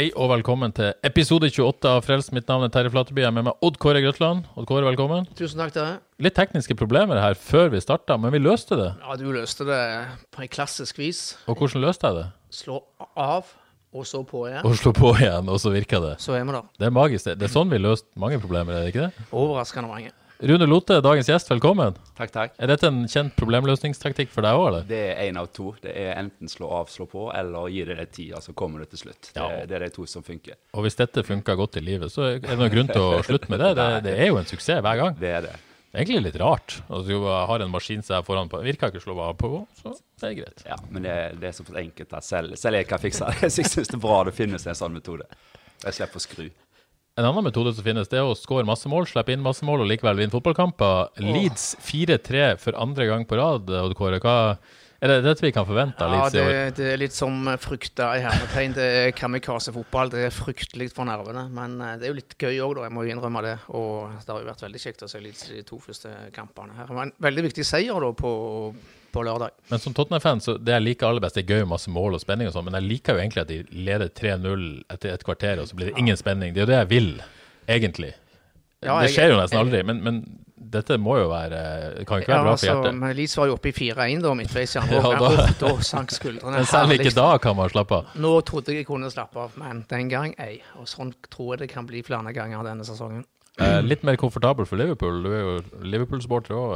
Hei og velkommen til episode 28 av Frels. Mitt navn er Terje Flateby. Jeg er med meg Odd Kåre Grøtland. Odd Kåre, velkommen. Tusen takk til deg. Litt tekniske problemer her før vi starta, men vi løste det. Ja, du løste det på en klassisk vis. Og hvordan løste jeg det? Slå av, og så på igjen. Og slå på igjen, og så virka det. Så er vi der. Det er magisk. det. Det er sånn vi løste mange problemer, er det ikke det? Overraskende mange. Rune Lote, dagens gjest, velkommen. Takk, takk. Er dette en kjent problemløsningstaktikk for deg òg, eller? Det er én av to. Det er enten slå av, slå på, eller gi det litt tid, så kommer det til slutt. Det, Ja. det er de to som funker. Og hvis dette funker godt i livet, så er det noen grunn til å slutte med det. Det, det er jo en suksess hver gang. Det er det. Det er Egentlig litt rart. Altså, du har en maskin som er foran på, virker ikke å slå av på, så det er greit. Ja, men det, det er såpass enkelt at selv, selv jeg kan fikse det. Så jeg syns det er bra det finnes en sånn metode. Jeg slipper å skru. En annen metode som finnes, det er å score masse mål, slippe inn masse mål og likevel vinne fotballkamper. Leeds 4-3 for andre gang på rad. Odd Kåre. Hva er det dette vi kan forvente Ja, Leeds i år? det er litt som frykta i hermetegn. Det er kamikaze-fotball. Det er fryktelig for nervene. Men eh, det er jo litt gøy òg, da. Jeg må innrømme det. Og det har jo vært veldig kjekt å se Leeds i de to første kampene. her. Men en veldig viktig seier da på, på lørdag. Men som Tottenham-fan, så det jeg liker aller best, det er gøy masse mål og spenning og sånn, men jeg liker jo egentlig at de leder 3-0 etter et kvarter, og så blir det ingen spenning. Det er jo det jeg vil, egentlig. Ja, det skjer jo nesten aldri, men, men dette må jo være Det kan ikke være bra for altså, hjertet. men Leeds var jo oppe i 4-1 da, midtveis i andre Ja, da- Da sank skuldrene. Men selv ikke da kan man slappe av. Nå trodde jeg jeg kunne slappe av, men den gang ei. Og sånn tror jeg det kan bli flere ganger denne sesongen. Eh, litt mer komfortabel for Liverpool. Du er jo Liverpool-supporter òg,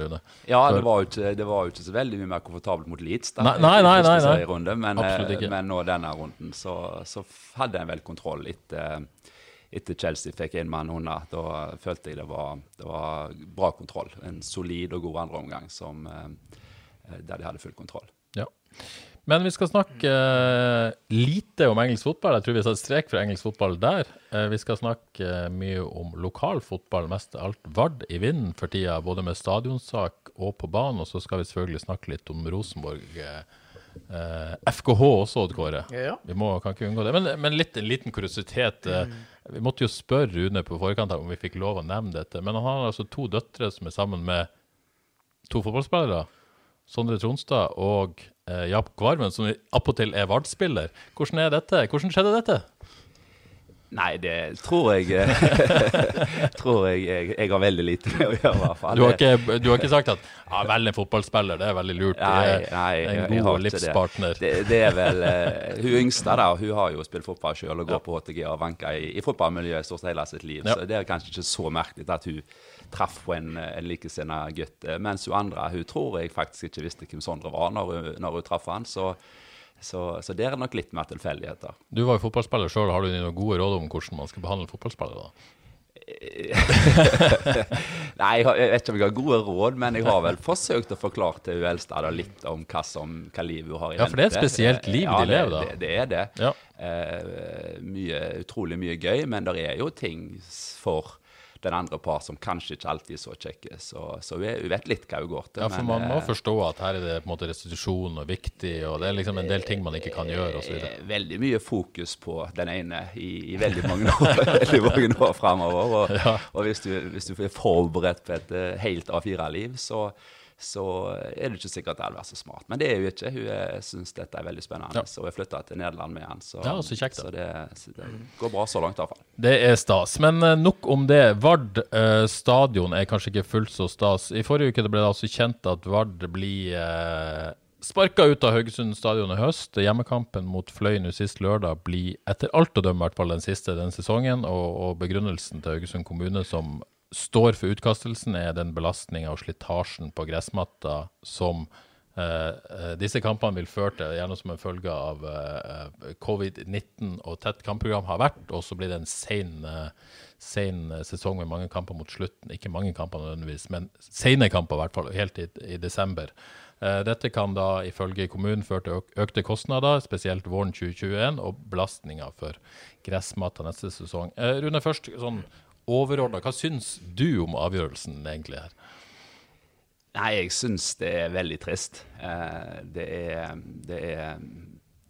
Rune. Ja, For- det var, jo ikke, det var jo ikke så veldig mye mer komfortabelt mot Leeds. da, Nei, nei, nei, nei, nei. Runde, Men, eh, men nå denne runden så, så hadde en vel kontroll etter, etter Chelsea fikk inn mann under. Da følte jeg det var, det var bra kontroll. En solid og god andreomgang som, eh, der de hadde full kontroll. Ja. Men vi skal snakke eh, lite om engelsk fotball. Jeg tror vi setter strek for engelsk fotball der. Eh, vi skal snakke eh, mye om lokal fotball, mest alt Vard i vinden for tida, både med stadionsak og på banen. Og så skal vi selvfølgelig snakke litt om Rosenborg. FKH også, Odd Kåre. Ja. Vi må, kan ikke unngå det. Men, men litt, en liten kuriositet. Mm. Vi måtte jo spørre Rune på forkant om vi fikk lov å nevne dette. Men han har altså to døtre som er sammen med to fotballspillere. Sondre Tronstad og eh, Jakob Kvarmen, som appåtil er Vard-spiller. Hvordan er dette? Hvordan skjedde dette? Nei, det tror jeg eh, Tror jeg, jeg jeg har veldig lite med å gjøre, i hvert fall. Du har ikke, du har ikke sagt at ja, velg en fotballspiller, det er veldig lurt. Nei, nei, en god livspartner. Det. Det, det er vel uh, Hun yngste da, hun har jo spilt fotball sjøl og går Ja. på HTG og vanker i, i fotballmiljøet stort sett hele sitt liv. Ja. Så det er kanskje ikke så merkelig at hun traff på en, en likesinna gutt. Eh, Mens hun andre, hun tror jeg faktisk ikke visste hvem Sondre var når hun, når hun traff han. Så, så, så det er nok litt mer tilfeldigheter. Du var jo fotballspiller sjøl. Har du noen gode råd om hvordan man skal behandle fotballspillere? da? Nei, jeg, har, jeg vet ikke om jeg har gode råd, men jeg har vel forsøkt å forklare til hun eldste litt om hva, som, hva liv hun har i Ja, for det er et spesielt liv ja, de lever, da. Det, det, det er det. Ja. Eh, mye, utrolig mye gøy, men det er jo ting for den andre par som kanskje ikke alltid er så kjekke. Så, så er- vet litt hva hun går til. Ja, for men, man må eh, forstå at her er det på en måte restitusjon og viktig, og det er liksom en del ting man ikke kan gjøre osv. eh, veldig mye fokus på den ene i, i veldig mange år, veldig mange år framover. Og, og hvis, du, hvis du er forberedt på et eh, helt A4-liv, så, så er det ikke sikkert at det hadde vært så smart. Men det er hun ikke. Hun syns dette er veldig spennende. Ja. Så jeg flytta til Nederland med henne. Så, Ja, så kjekt så, det, så det går bra så langt, i hvert fall. Det er stas. Men eh, nok om det. Vard eh, stadion er kanskje ikke fullt så stas. I forrige uke ble det altså kjent at Vard blir eh, sparka ut av Haugesund stadion i høst. Hjemmekampen mot Fløy nå sist lørdag blir etter alt å dømme hvert fall den siste den sesongen. Og, og begrunnelsen til Haugesund kommune som står for utkastelsen, er den belastninga og slitasjen på gressmatta som Uh, disse kampene vil føre til, gjerne som en følge av uh, covid-19 og tett kampprogram har vært, og så blir det en sen, uh, sen sesong med mange kamper mot slutten. Ikke mange kamper nødvendigvis, men sene kamper i hvert fall, helt i, i desember. dette kan da ifølge kommunen føre til øk økte kostnader, spesielt våren 2021, og belastninger for gressmatta neste sesong. Rune, først sånn overordna, hva syns du om avgjørelsen egentlig her? Nei, jeg syns det er veldig trist. Eh, det er, det er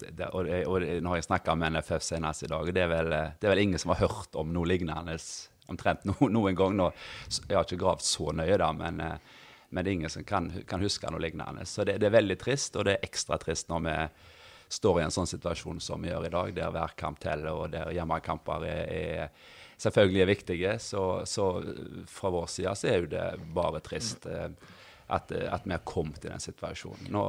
det, og, det, og når jeg snakka med NFF senest i dag, det er, vel, det er vel ingen som har hørt om noe lignende omtrent no, noen gang. Nå. Jeg har ikke gravd så nøye, da, men, eh, men det er ingen som kan, kan huske noe lignende. Så det, er veldig trist, og det er ekstra trist når vi står i en sånn situasjon som vi gjør i dag, der hver kamp teller, og der hjemmekamper er, er selvfølgelig er viktige. Så, så, fra vår side så er jo det bare trist. Mm at, at, vi har kommet i den situasjonen. Nå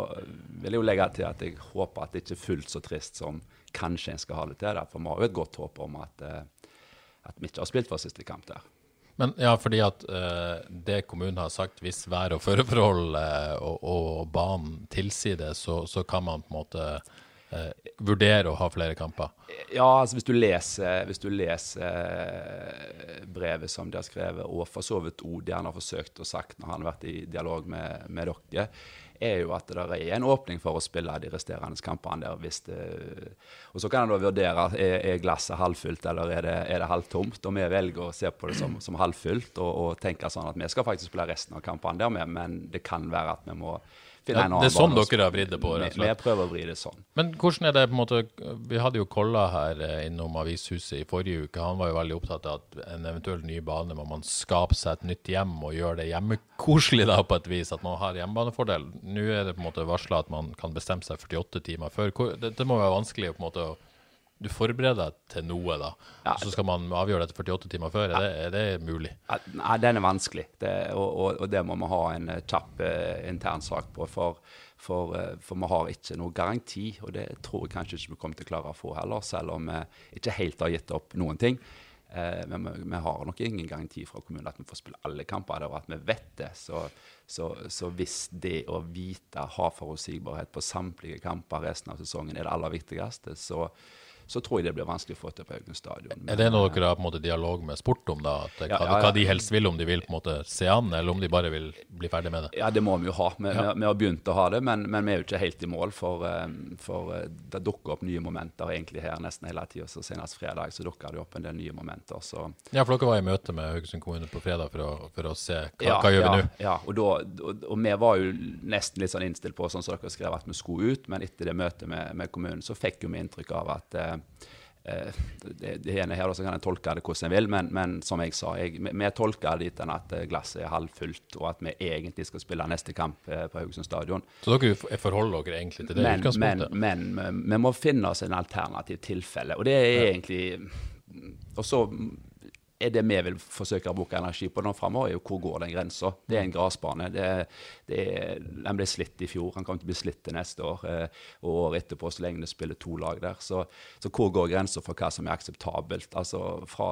vil jeg jo legge til at jeg håper at det ikke er fullt så trist som kanskje en skal ha det til. For vi har jo et godt håp om at, eh, at vi ikke har spilt vår siste kamp der. Men ja, fordi at uh, det kommunen har sagt, hvis vær- og føreforhold uh, og, og, banen tilsier det, så, så, kan man på en måte vurdere å ha flere kamper? Ja, altså hvis du leser, hvis du leser eh, brevet som de har skrevet, og for så vidt òg det han har forsøkt å sagt når han har vært i dialog med, med dere, er jo at det er en åpning for å spille de resterende kampene der. hvis det, Og så kan en da vurdere er, er glasset halvfullt eller er det, er det halvtomt. Og vi velger å se på det som, som halvfullt og, og tenke sånn at vi skal faktisk spille resten av kampene der med, men det kan være at vi må ja, det er sånn dere har vridd det på? rett og slett. Vi prøver å vri det sånn. Men hvordan er det på en måte Vi hadde jo Kolla her eh, innom Avishuset i forrige uke. Han var jo veldig opptatt av at en eventuell ny bane må man skape seg et nytt hjem og gjøre det hjemmekoselig da på et vis. At man har hjemmebanefordel. Nå er det på en måte varsla at man kan bestemme seg 48 timer før. Det må være vanskelig på en måte du forbereder deg til noe, da. Ja, så skal man avgjøre dette 48 timer før. Er, det, er det, mulig? Nei, den er vanskelig. Det, og, og, og, det må vi ha en eh, kjapp uh, intern sak på. For, for, uh, for, vi har ikke noe garanti, og det tror jeg kanskje ikke vi kommer til å klare å få heller, selv om vi ikke helt har gitt opp noen ting. Uh, men vi, vi, har nok ingen garanti fra kommunen at vi får spille alle kamper, og at vi vet det. Så, så, så hvis det å vite, ha forutsigbarhet på samtlige kamper resten av sesongen er det aller viktigste, så så tror jeg det blir vanskelig å få til på Haugen stadion. Men, er det noe dere har på en måte dialog med sport om, da? At, ja, ja, hva, de helst vil, om de vil på en måte se an, eller om de bare vil bli ferdig med det? Ja, det må vi jo ha. Vi, vi, har begynt å ha det, men, men, vi er jo ikke helt i mål. For, eh, for eh, det dukker opp nye momenter egentlig her nesten hele tida. Så senest fredag så dukker det opp en del nye momenter. Så. Ja, for dere var i møte med Haugesund kommune på fredag for å, for å se hva, hva gjør vi nå? Ja, og, da, og, og, vi var jo nesten litt sånn innstilt på, sånn som dere skrev, at vi skulle ut. Men etter det møtet med, med kommunen så fikk jo vi inntrykk av at Eh, det, det ene her, så kan jeg tolke det hvordan jeg vil, men, men som jeg sa, jeg, vi tolker det dit at eh, glasset er halvfullt, og at vi egentlig skal spille neste kamp eh, på Haugesund stadion. Så dere forholder dere egentlig til det men, utgangspunktet? Men, men vi må finne oss en alternativ tilfelle, og det er egentlig Og så er det vi vil forsøke å bruke energi på nå framover, er jo hvor går den grensa. Det er en gressbane. Den ble slitt i fjor, han kommer til å bli slitt til neste år. Eh, og året etterpå, så lenge det spiller to lag der. Så, så hvor går grensa for hva som er akseptabelt? Altså fra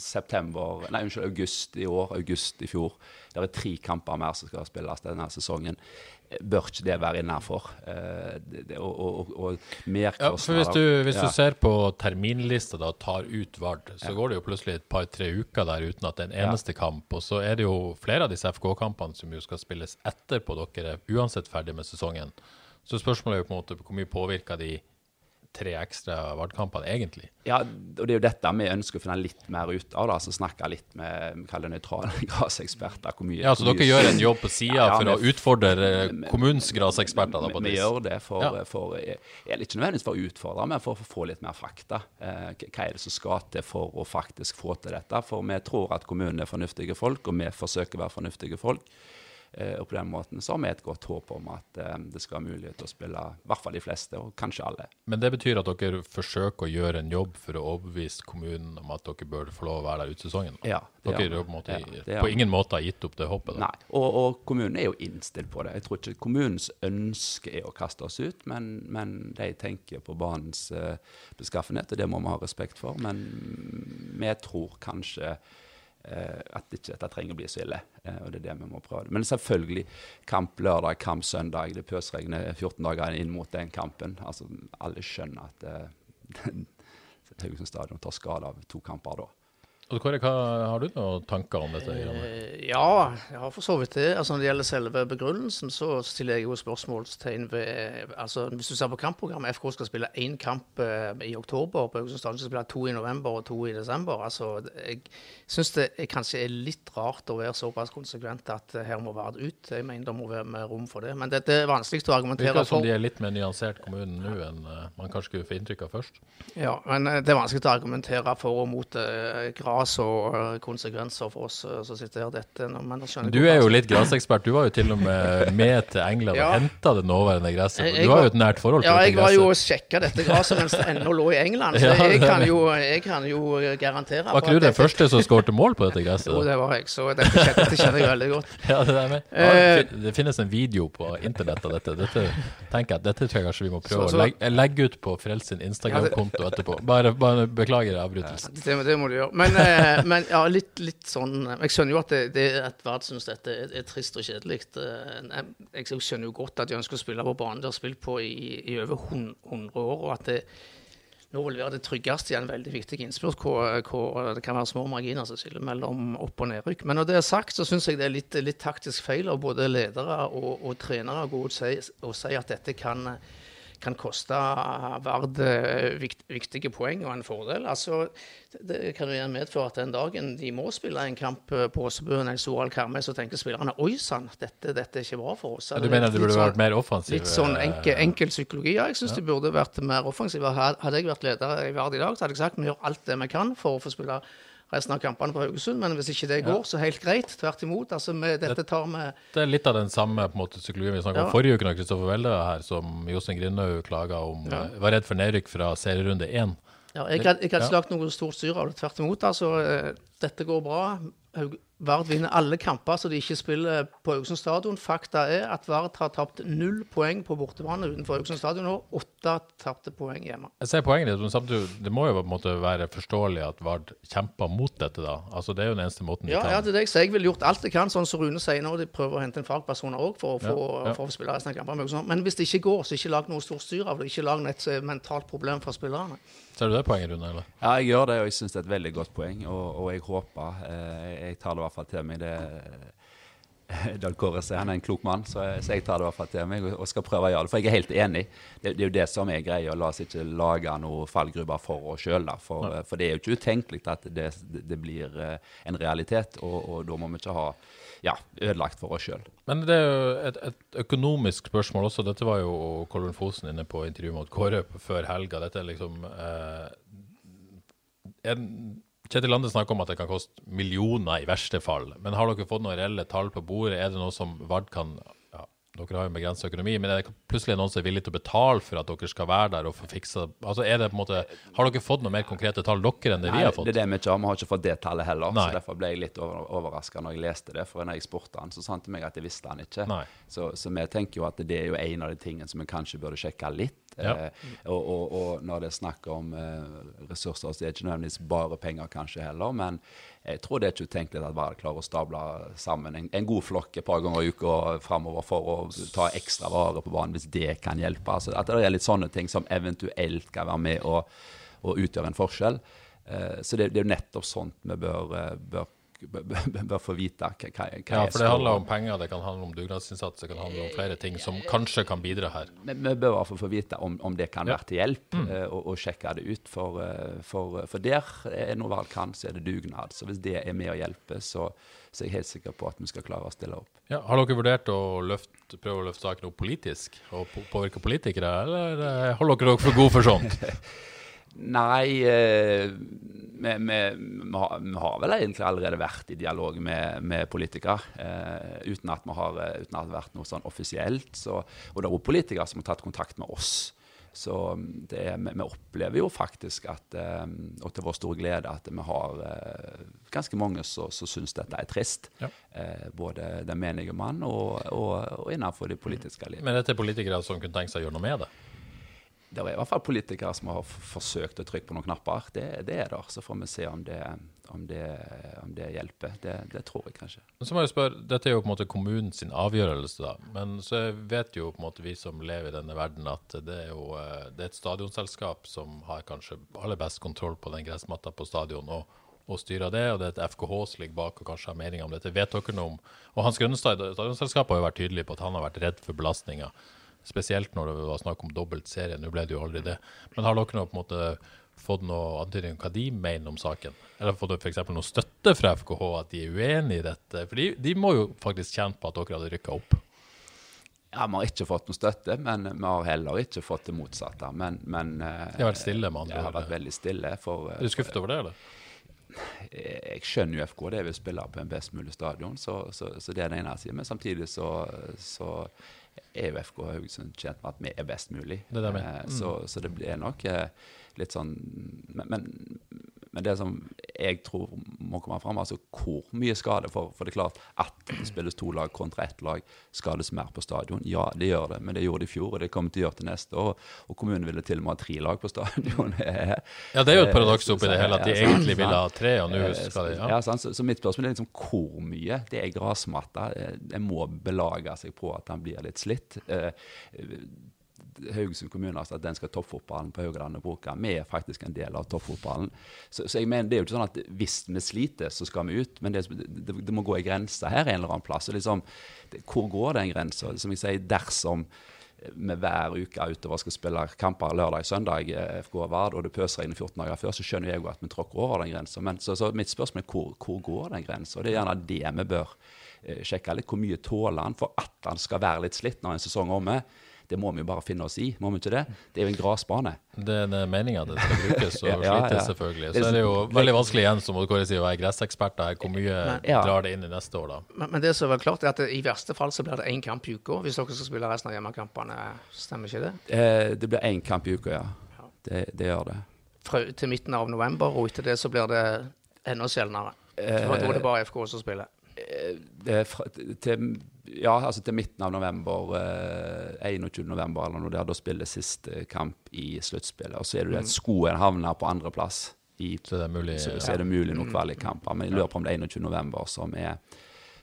september, nei, unnskyld, august i år, august i fjor. Det er tre kamper mer som skal spilles denne sesongen bør ikke det være innafor. Eh, og, og, og merkostnader. Ja, hvis, du, hvis ja. du, ser på terminlista og tar ut Vard, så ja. går det jo plutselig et par-tre uker der uten at det er en eneste kamp. Og så er det jo flere av disse FK-kampene som jo skal spilles etterpå dere er uansett ferdig med sesongen. Så spørsmålet er jo på en måte hvor mye påvirker de tre ekstra Vard-kampene, egentlig. Ja, og det er jo dette vi ønsker å finne litt mer ut av. da, så Snakke litt med kall nøytrale graseksperter. Ja, Så dere gjør en jobb på sida ja, ja, for å utfordre kommunens graseksperter? Vi, vi, gjør det for, ja. for Ikke nødvendigvis for å utfordre, men for å få litt mer fakta. Eh, hva er det som skal til for å faktisk få til dette? For vi tror at kommunen er fornuftige folk, og vi forsøker å være fornuftige folk. Eh, og på den måten så har vi et godt håp om at eh, det skal være mulighet til å spille i hvert fall de fleste, og kanskje alle. Men det betyr at dere forsøker å gjøre en jobb for å overbevise kommunen om at dere bør få lov å være der ut sesongen? Ja, dere har på, måte, ja, på ingen måte har gitt opp det håpet? Da. Nei, og, og, kommunen er jo innstilt på det. Jeg tror ikke kommunens ønske er å kaste oss ut, men, men de tenker på banens uh, beskaffenhet, og det må vi ha respekt for. Men vi tror kanskje eh, at ikke dette trenger å bli så ille. Eh, og det er det vi må prøve. Men selvfølgelig, kamp lørdag, kamp søndag. Det pøsregner 14 dager inn mot den kampen. Altså, alle skjønner at eh, Haugesund stadion tar skade av to kamper da. Og Kåre, hva, Har du noen tanker om dette? Eh, ja, jeg har for så vidt det. Altså Når det gjelder selve begrunnelsen, så stiller jeg jo spørsmålstegn ved altså Hvis du ser på kampprogrammet, FK skal spille én kamp eh, i oktober, på Haugesund stadion skal spille to i november og to i desember. altså Jeg syns det er, kanskje er litt rart å være såpass konsekvent at eh, her må Vard ut. Jeg mener det må være med rom for det. Men det er vanskeligst å argumentere for. Virker som de er litt mer nyansert kommunen nå enn uh, man kanskje skulle få inntrykk av først. Ja, men det er vanskelig å argumentere for og mot uh, gras uh, konsekvenser for oss uh, som sitter her. Dette, men du er jo litt grasekspert. Du var jo til og med med til England ja. og henta det nåværende gresset. Du har jo et nært forhold til ja, dette gresset. Ja, jeg var jo og sjekka dette gresset mens det ennå lå i England, så jeg, kan jo, jeg, kan jo, garantere Var ikke du den første som skårte mål på dette gresset? Jo, det var jeg, så dette, dette kjenner jeg veldig godt. Ja, det, der med. Ja, det finnes en video på internett av dette. Dette tenker jeg, dette tror jeg kanskje vi må prøve så, så, å legge, legge, ut på Frels sin Instagram-konto etterpå. Bare, bare beklager avbrytelsen. Det, det, må du gjøre. Men, men ja, litt, litt, sånn Jeg skjønner jo at det, det at Vard syns dette er, er, trist og kjedelig. Eh, jeg skjønner jo godt at de ønsker å spille på banen de har spilt på i, i over 100 år, og at det nå vil være det tryggeste i en veldig viktig innspurt, hvor, hvor, det kan være små marginer som skiller mellom opp- og nedrykk. Men når det er sagt, så syns jeg det er litt, litt, taktisk feil av både ledere og, og trenere å gå ut og si at dette kan kan koste Vard eh, vikt, viktige poeng og en fordel. Altså, det kan jo gjerne medføre at den dagen de må spille en kamp eh, på Åsebøen eller Soral Karmøy, så tenker spillerne oi sann, dette, dette, er ikke bra for oss. Ja, du mener det burde sånn, vært mer offensiv? Litt sånn enkel, enkel psykologi. Ja, jeg syns ja. de burde vært mer offensive. Hadde jeg vært leder i Vard i dag, så hadde jeg sagt vi gjør alt det vi kan for å få spille resten av kampene på Haugesund. Men hvis ikke det går, så helt greit. Tvert imot. Altså, med, dette tar vi Det er litt av den samme på en måte, psykologien vi snakka ja. om forrige uke, da Kristoffer Welde her, som Jostein Grindhaug klaga om. Eh, var redd for nedrykk fra serierunde én. Ja, jeg hadde ikke lagt noe stort styr av det. Tvert imot. altså, eh, Dette går bra. Vard vinner alle kamper så de ikke spiller på Haugesund stadion. Fakta er at Vard har tapt null poeng på bortebane utenfor Haugesund stadion og Åtte tapte poeng hjemme. Jeg ser poenget ditt, men samtidig, det må jo på en måte være forståelig at Vard kjemper mot dette, da. Altså, Det er jo den eneste måten de ja, kan Ja, det er det jeg sier. Jeg ville gjort alt jeg kan, sånn som Rune sier nå. De prøver å hente en fagpersoner òg for, ja, ja. for, å spille resten av kampene. Men hvis det ikke går, så ikke lag noe stort styr av det. Ikke lag et mentalt problem for spillerene. Ser du det poenget, Rune? eller? Ja, jeg gjør det, og jeg syns det er et veldig godt poeng. Og, og jeg håper eh, Jeg tar det i hvert fall til meg. det Dag Kåre han er en klok mann, så jeg, så jeg, tar det i hvert fall til meg og, skal prøve å gjøre det. For jeg er helt enig. Det, det er jo det som er greia. La oss ikke lage noen fallgruver for oss sjøl. For, for, det er jo ikke utenkelig at det, det blir eh, en realitet, og, og, da må vi ikke ha ja, ødelagt for oss sjøl. Men det er jo et, et, økonomisk spørsmål også. Dette var jo Kolbjørn Fosen inne på intervjuet mot Kåre før helga. Dette er liksom eh, en, Kjetil Lande snakker om at det kan koste millioner i verste fall. Men har dere fått noen reelle tall på bordet? Er det noe som Vard kan dere har jo begrenset økonomi, men er det plutselig noen som er villig til å betale for at dere skal være der og få fiksa altså er det på en måte, Har dere fått noen mer konkrete tall dere enn det Nei, vi har fått? Det er det vi ikke har. Vi har ikke fått det tallet heller. Nei. så Derfor ble jeg litt over, overraska når jeg leste det. For når jeg spurte han, så sa han til meg at jeg visste han ikke. Så, så, vi tenker jo at det er jo en av de tingene som vi kanskje burde sjekke litt. Ja. Eh, og, og, og, når det er snakk om eh, ressurser, så er det ikke nødvendigvis bare penger kanskje heller. men jeg tror det er ikke utenkelig at bare klarer å stable sammen en, en, god flokk et par ganger i uka framover for å ta ekstra vare på banen, hvis det kan hjelpe. Altså, at det er litt sånne ting som eventuelt kan være med å, å utgjøre en forskjell. Uh, så det, det, er jo nettopp sånt vi bør, uh, bør bør få vite hva, hva, hva Ja, for det handler om penger, det kan handle om dugnadsinnsats, det kan handle om flere ting som kanskje kan bidra her. Vi, vi bør i hvert fall få vite om, om det kan ja. være til hjelp, mm. uh, og, og, sjekke det ut. For, uh, for, for der er noe valg kan, så er det dugnad. Så hvis det er med å hjelpe, så, så, er jeg helt sikker på at vi skal klare å stille opp. Ja, har dere vurdert å løfte, prøve å løfte saken opp politisk, og påvirke politikere, eller eh, holder dere dere for gode for sånt? Nei, eh, vi, vi, vi, har, vel egentlig allerede vært i dialog med, med politikere. Eh, uten, at har, uten, at det har vært noe sånn offisielt. Så, og det er også politikere som har tatt kontakt med oss. Så det, vi, vi, opplever jo faktisk at, eh, og til vår store glede, at vi har eh, ganske mange som syns dette er trist. Ja. Eh, både den menige mann og, og, og innenfor det politiske livet. Men dette er politikere som kunne tenkt seg å gjøre noe med det? Det er i hvert fall politikere som har forsøkt å trykke på noen knapper. Det, det er der. Så får vi se om det, om det, om det hjelper. Det, tror jeg kanskje. Så må jeg spørre, Dette er jo på en måte kommunens avgjørelse, da. Men så vet jo på en måte vi som lever i denne verden at det er jo det er et stadionselskap som har kanskje aller best kontroll på den gressmatta på stadion. og og styrer det, og det er et FKH som ligger bak og kanskje har meninger om dette. Vet dere noe om Og Hans Grønnestad i stadionselskapet har jo vært tydelig på at han har vært redd for belastninga. Spesielt når det var snakk om dobbelt serie. Nå ble det jo aldri det. Men har dere noe, på en måte, fått noe antydning om hva de mener om saken? Eller fått f.eks. noe støtte fra FKH, at de er uenig i dette? For de, de må jo faktisk kjenne på at dere hadde rykka opp. Ja, Vi har ikke fått noe støtte, men vi har heller ikke fått det motsatte. Men, men Det har vært stille, med andre? Det har vært veldig stille. For, er du skuffet over det, eller? Jeg skjønner jo FK, det vil spille på en best mulig stadion, så, så, så det er det ene jeg sier. Men samtidig så, så er jo FK Haugesund tjent med at vi er best mulig. Det det eh, mm. så, så, det blir nok eh, litt sånn men, men, men, det som jeg tror må komme fram, altså hvor mye skade for, for det er klart at det spilles to lag kontra ett lag, skades mer på stadion. Ja, det gjør det, men det gjorde det i fjor, og det kommer til å gjøre til neste år. Og kommunen ville til og med ha tre lag på stadion. ja, det er jo et paradoks oppi det hele, at de ja, egentlig ville ha tre, og nå eh, skal de ja. ja så, så, mitt spørsmål er liksom hvor mye? Det er grasmatta. En må belage seg på at han blir litt slitt. Haugesund kommune altså at den skal toppfotballen på Haugaland og bruke. Vi er faktisk en del av toppfotballen. Så, så, jeg mener, det er jo ikke sånn at hvis vi sliter, så skal vi ut. Men det, det, det må gå en grense her en eller annen plass. Og liksom, det, hvor går den grensa? Som jeg sier, dersom vi hver uke utover skal spille kamper lørdag, søndag, eh, FK Vard, og det inn 14 dager før, så skjønner jeg jo at vi tråkker over den grensa. Så, så, mitt spørsmål er hvor, hvor går den grensa? Det er gjerne det vi bør eh, sjekke litt. Hvor mye tåler han for at han skal være litt slitt når en sesong er omme? Det må vi jo bare finne oss i, må vi ikke det? Det er jo en grasbane. Det er meninga det skal brukes og ja, slites, ja. selvfølgelig. Så er det jo veldig vanskelig igjen, som Kåre sier, å være gresseksperter her. Hvor mye men, ja. drar det inn i neste år, da? Men, men det som er klart, er at det, i verste fall så blir det én kamp i uka hvis dere skal spille resten av hjemmekampene. Stemmer ikke det? Eh, det blir én kamp i uka, ja. Det, det, gjør det. Fra, til midten av november, og etter det så blir det enda sjeldnere. Eh, da er det bare FK som spiller. Eh, fra, til, ja, altså til midten av november, eh, 21. november eller noe der, da spiller siste kamp i sluttspillet. Og så er det det at skoen havner på andreplass. Så, så, så er det mulig noen kvalikkamper. Men jeg lurer på om det er 21. november som er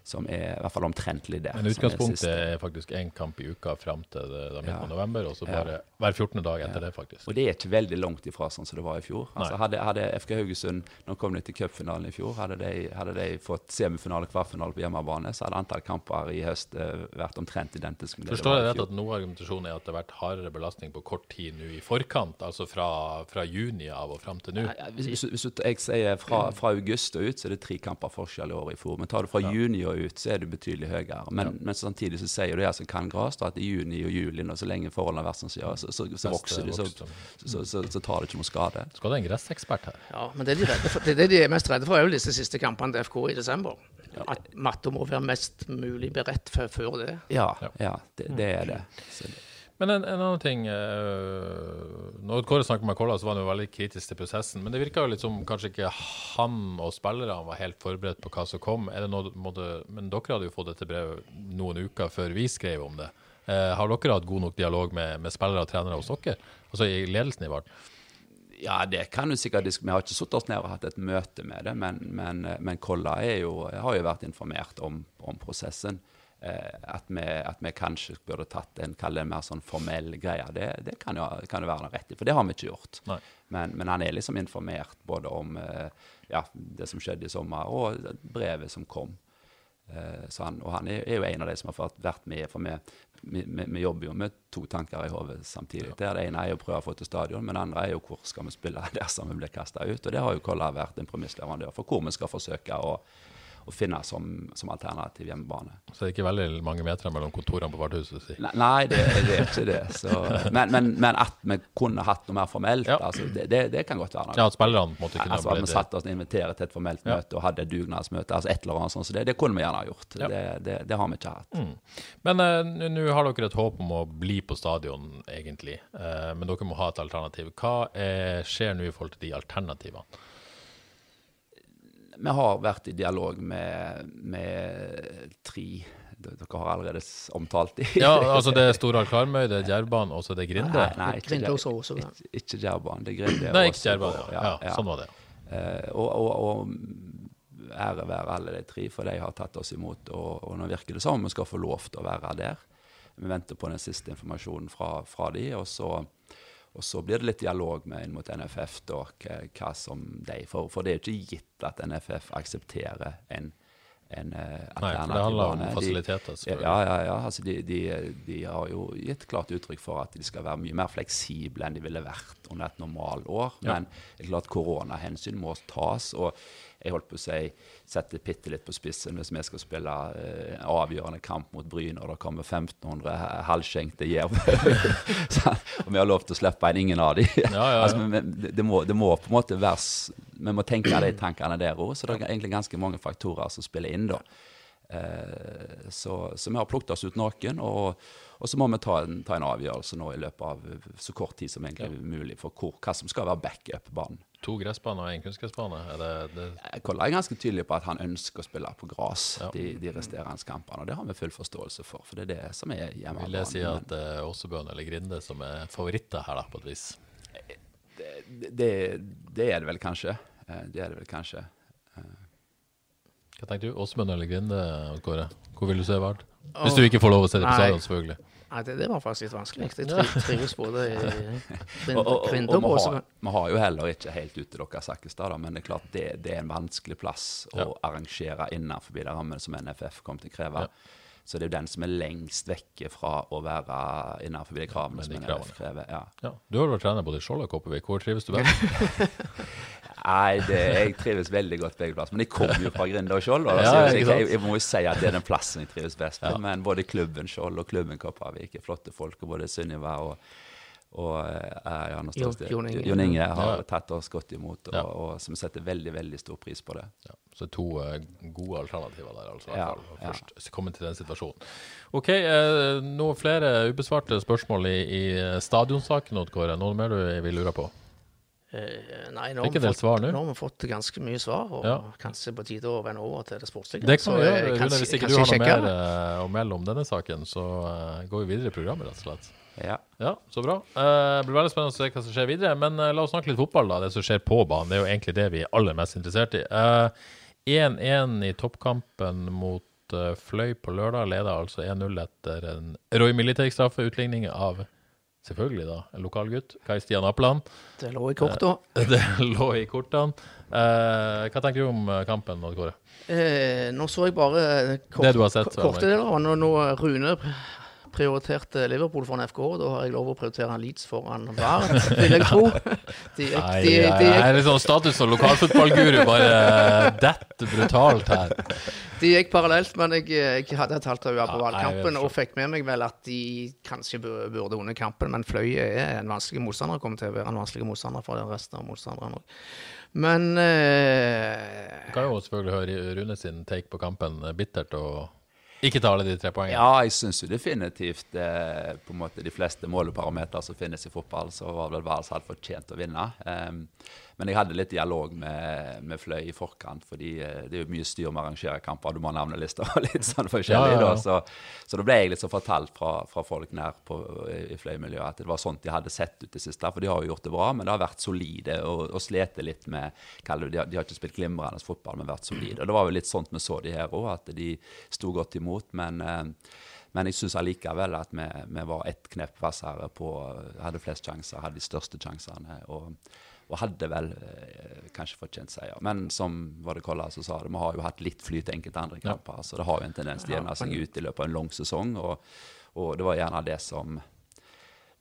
som er i hvert fall omtrentlig det. Men utgangspunktet er, faktisk én kamp i uka fram til midten ja. av november, og så bare ja. hver 14. dag etter ja. det, faktisk. Og det er ikke veldig langt ifra sånn som det var i fjor. Altså, hadde, hadde, FK Haugesund, nå kom de til cupfinalen i fjor, hadde de, hadde de fått semifinale, kvartfinale på hjemmebane, så hadde antall kamper i høst uh, vært omtrent identisk med det Forstår jeg rett at noe argumentasjonen er at det har vært hardere belastning på kort tid nå i forkant, altså fra, fra juni av og fram til nå? Hvis, hvis, jeg sier fra, fra, august og ut, så er det tre kamper forskjell i år i fjor. Men tar du fra juni og ut, så er det betydelig høyere. Men, ja. men samtidig så sier de som kan gras, at i juni og juli, nå, så lenge forholdene har vært som så, så, så, så vokser de, så, så, tar det ikke noe skade. Skal det en gressekspert her? Ja, men det, de for, det, det de er mest redde for, er jo disse siste kampene til FK i desember. At matta må være mest mulig beredt før det. Ja, ja det, det er det. Men en, en, annen ting uh, Når Kåre snakket med Kolla, så var han jo veldig kritisk til prosessen. Men det virka jo litt som kanskje ikke han og spillerne var helt forberedt på hva som kom. Noe, måtte, men dere hadde jo fått dette brevet noen uker før vi skrev om det. Uh, har dere hatt god nok dialog med, med spillere og trenere hos dere? Altså i ledelsen i Vard? Ja, det kan du sikkert Vi har ikke satt oss ned og hatt et møte med det, men, men, men Kolla jo, har jo vært informert om, om prosessen. Eh, at, vi, at, vi, kanskje burde tatt en, en mer sånn formell greie. Det, det kan, jo, kan jo være noe rett i, for det har vi ikke gjort. Men, men, han er liksom informert både om eh, ja, det som skjedde i sommer, og brevet som kom. Eh, han, og han er, er, jo en av de som har vært med. For vi, vi, vi jobber jo med to tanker i hodet samtidig. Ja. Det ene er jo å prøve å få til stadion, men det andre er jo hvor skal vi spille dersom vi blir kasta ut. Og det har jo Kolla vært en premissleverandør for hvor vi skal forsøke å å finne som, som alternativ hjemmebane. Så det er ikke veldig mange meter mellom kontorene på Vardhuset? Si. Nei, det, det, er ikke det. Så, men, men, men, at vi kunne hatt noe mer formelt, ja. altså, det, det, det, kan godt være noe. Ja, At spillerne kunne altså, At vi satte oss og inviterte til et formelt ja. møte og hadde et dugnadsmøte. altså et eller annet sånt, så det, kunne vi gjerne ha gjort. Ja. Det, har vi ikke hatt. Mm. Men uh, nå har dere et håp om å bli på stadion, egentlig. Uh, men dere må ha et alternativ. Hva er, skjer nå i forhold til de alternativene? Vi har vært i dialog med, med tre dere har allerede omtalt dem. Ja, altså det er Storhall Karmøy, det er Djerban, og så er det Grinde. Nei, nei, ikke, Grinde også, også, ja. ikke, ikke Djerban. Det er Grinde. Nei, ikke Djerban. og- Ja. Ja, sånn var det. Uh, og, og, og ære være alle de tre, for de har tatt oss imot. Og, og nå virker det som vi skal få lov til å være der. Vi venter på den siste informasjonen fra, fra de, og så, og så blir det litt dialog med inn mot NFF, da, hva, som de For, for det er ikke gitt at NFF aksepterer en, en eh, Nei, for det handler om fasiliteter. De-. Ja, ja, ja. Altså, de, de, de har jo gitt klart uttrykk for at de skal være mye mer fleksible enn de ville vært under et normalår. Ja. Men det er klart koronahensyn må tas. og jeg holdt på å si, sette bitte litt på spissen hvis vi skal spille eh, en avgjørende kamp mot Bryn, og det kommer 1500 ha- halvskjenkte jerv. Og vi har lov til å slippe inn ingen av dem. Ja, ja, ja. altså, det, må, det må på en måte være Vi må tenke de tankene der òg. Så det er egentlig ganske mange faktorer som spiller inn, da. Eh, så, så vi har plukket oss ut noen, og, og så må vi ta en, ta en avgjørelse nå i løpet av så kort tid som egentlig ja. mulig for hvor, hva som skal være backup-banen. To gressbaner og én kunstgressbane. Det, det Kolla er ganske tydelig på at han ønsker å spille på gress Ja. de, de resterende kampene, og det har vi full forståelse for. For det er det som er hjemmebanen. vil jeg si at det er Åsebøen eller Grinde som er favoritter her, da, på et vis. det, det, det er det vel kanskje. Eh, Det er det vel kanskje. Hva tenker du? Åsmund eller Grinde, Kåre? Hvor vil du se Vard? Hvis du ikke får lov å se det på Nei. selvfølgelig. Nei, det, det var faktisk litt vanskelig. Jeg tri- trives både i Og, og, og, og vi, og har, vi har jo heller ikke helt utelukka Sakkestad, men det er klart det, det er en vanskelig plass å Ja. arrangere innenfor de rammene som NFF kommer til å kreve. Ja. Så det er jo den som er lengst vekke fra å være innenfor de kravene Med som NFF krever. Ja. Ja. Du har vært trener både i Skjold og Kopervik. Hvor trives du best? Nei, det, jeg trives veldig godt begge plasser. Men jeg kommer jo fra Grinda og Skjold. Og da, Ja, jeg, jeg, jeg må jo si at det er den plassen jeg trives best på. Men både klubben Skjold og klubben Kopervik er flotte folk. Og både Sunniva og, og eh, ja, Jon Inge. Jon Inge har Ja. tatt oss godt imot, og, Ja. og som setter veldig veldig stor pris på det. Ja, så to uh, gode alternativer der, altså. i Ja, fall, ja. Først komme til den situasjonen. OK, uh, noen flere ubesvarte spørsmål i, i stadionsaken, Odd Kåre? Noe mer du vil lure på? Eh, nei, nå har, vi fått, svar nå. nå har vi fått ganske mye svar, og Ja. kanskje på tide å vende over til det sportslige. Det kan vi eh, gjøre. Rune, kanskje- hvis ikke du har noe mer det. eh, å melde om denne saken, så uh, går vi videre i programmet, rett og slett. Ja. Ja, så bra. Uh, Det blir veldig spennende å se hva som skjer videre. Men la oss snakke litt fotball, da. Det som skjer på banen. Det er jo egentlig det vi er aller mest interessert i. Eh, 1-1 i toppkampen mot Fløy på lørdag. Leder altså 1-0 etter en Roy Militech-straffe. Utligning av selvfølgelig da en lokalgutt. Kai Stian Appeland. Det lå i korta. Det lå i kortene. Eh, hva tenker du om eh, kampen, Odd Kåre? Eh, nå så jeg bare kort, Det du har sett, ko- korte deler. Når, når Rune prioriterte Liverpool foran FK, da har jeg lov å prioritere Leeds foran VAR, vil jeg tro. De Nei, de, jeg de, er litt sånn status som lokalfotballguru, bare eh, detter brutalt her. De gikk parallelt, men jeg, jeg hadde et halvt øye på valgkampen og fikk med meg vel at de kanskje burde vunnet kampen, men Fløy er en vanskelig motstander, kommer til å være en vanskelig motstander for resten av motstanderne òg. Men eh, kan jo selvfølgelig høre Rune sin take på kampen. eh, Bittert og ikke ta alle de tre poengene. Ja, jeg syns jo definitivt eh, på en måte de fleste måleparametere som finnes i fotball, så var det vel Vals hadde fortjent å vinne. Em, men jeg hadde litt dialog med, med Fløy i forkant, fordi eh, det er jo mye styr med å arrangere kamper. Du må ha navnelister og litt sånn forskjellig. Ja, ja, ja. Så, så da ble jeg litt så fortalt fra, fra folk nær på, i, Fløy-miljøet at det var sånt de hadde sett ut det siste. For de har jo gjort det bra, men det har vært solide og, og slitt litt med det, de, har, de har ikke spilt glimrende fotball, men vært solide. Og det var jo litt sånt vi så de her òg, at de sto godt imot. Men, eh, men jeg syns allikevel at vi, vi var ett knep hvassere på Hadde flest sjanser, hadde de største sjansene. Og, og hadde vel eh, kanskje fortjent seier. Men som var det Kolla som sa det, vi har jo hatt litt flyt i enkelte andre kamper. Så det har jo en tendens til å jevne seg ut i løpet av en lang sesong. Og, og det var gjerne det som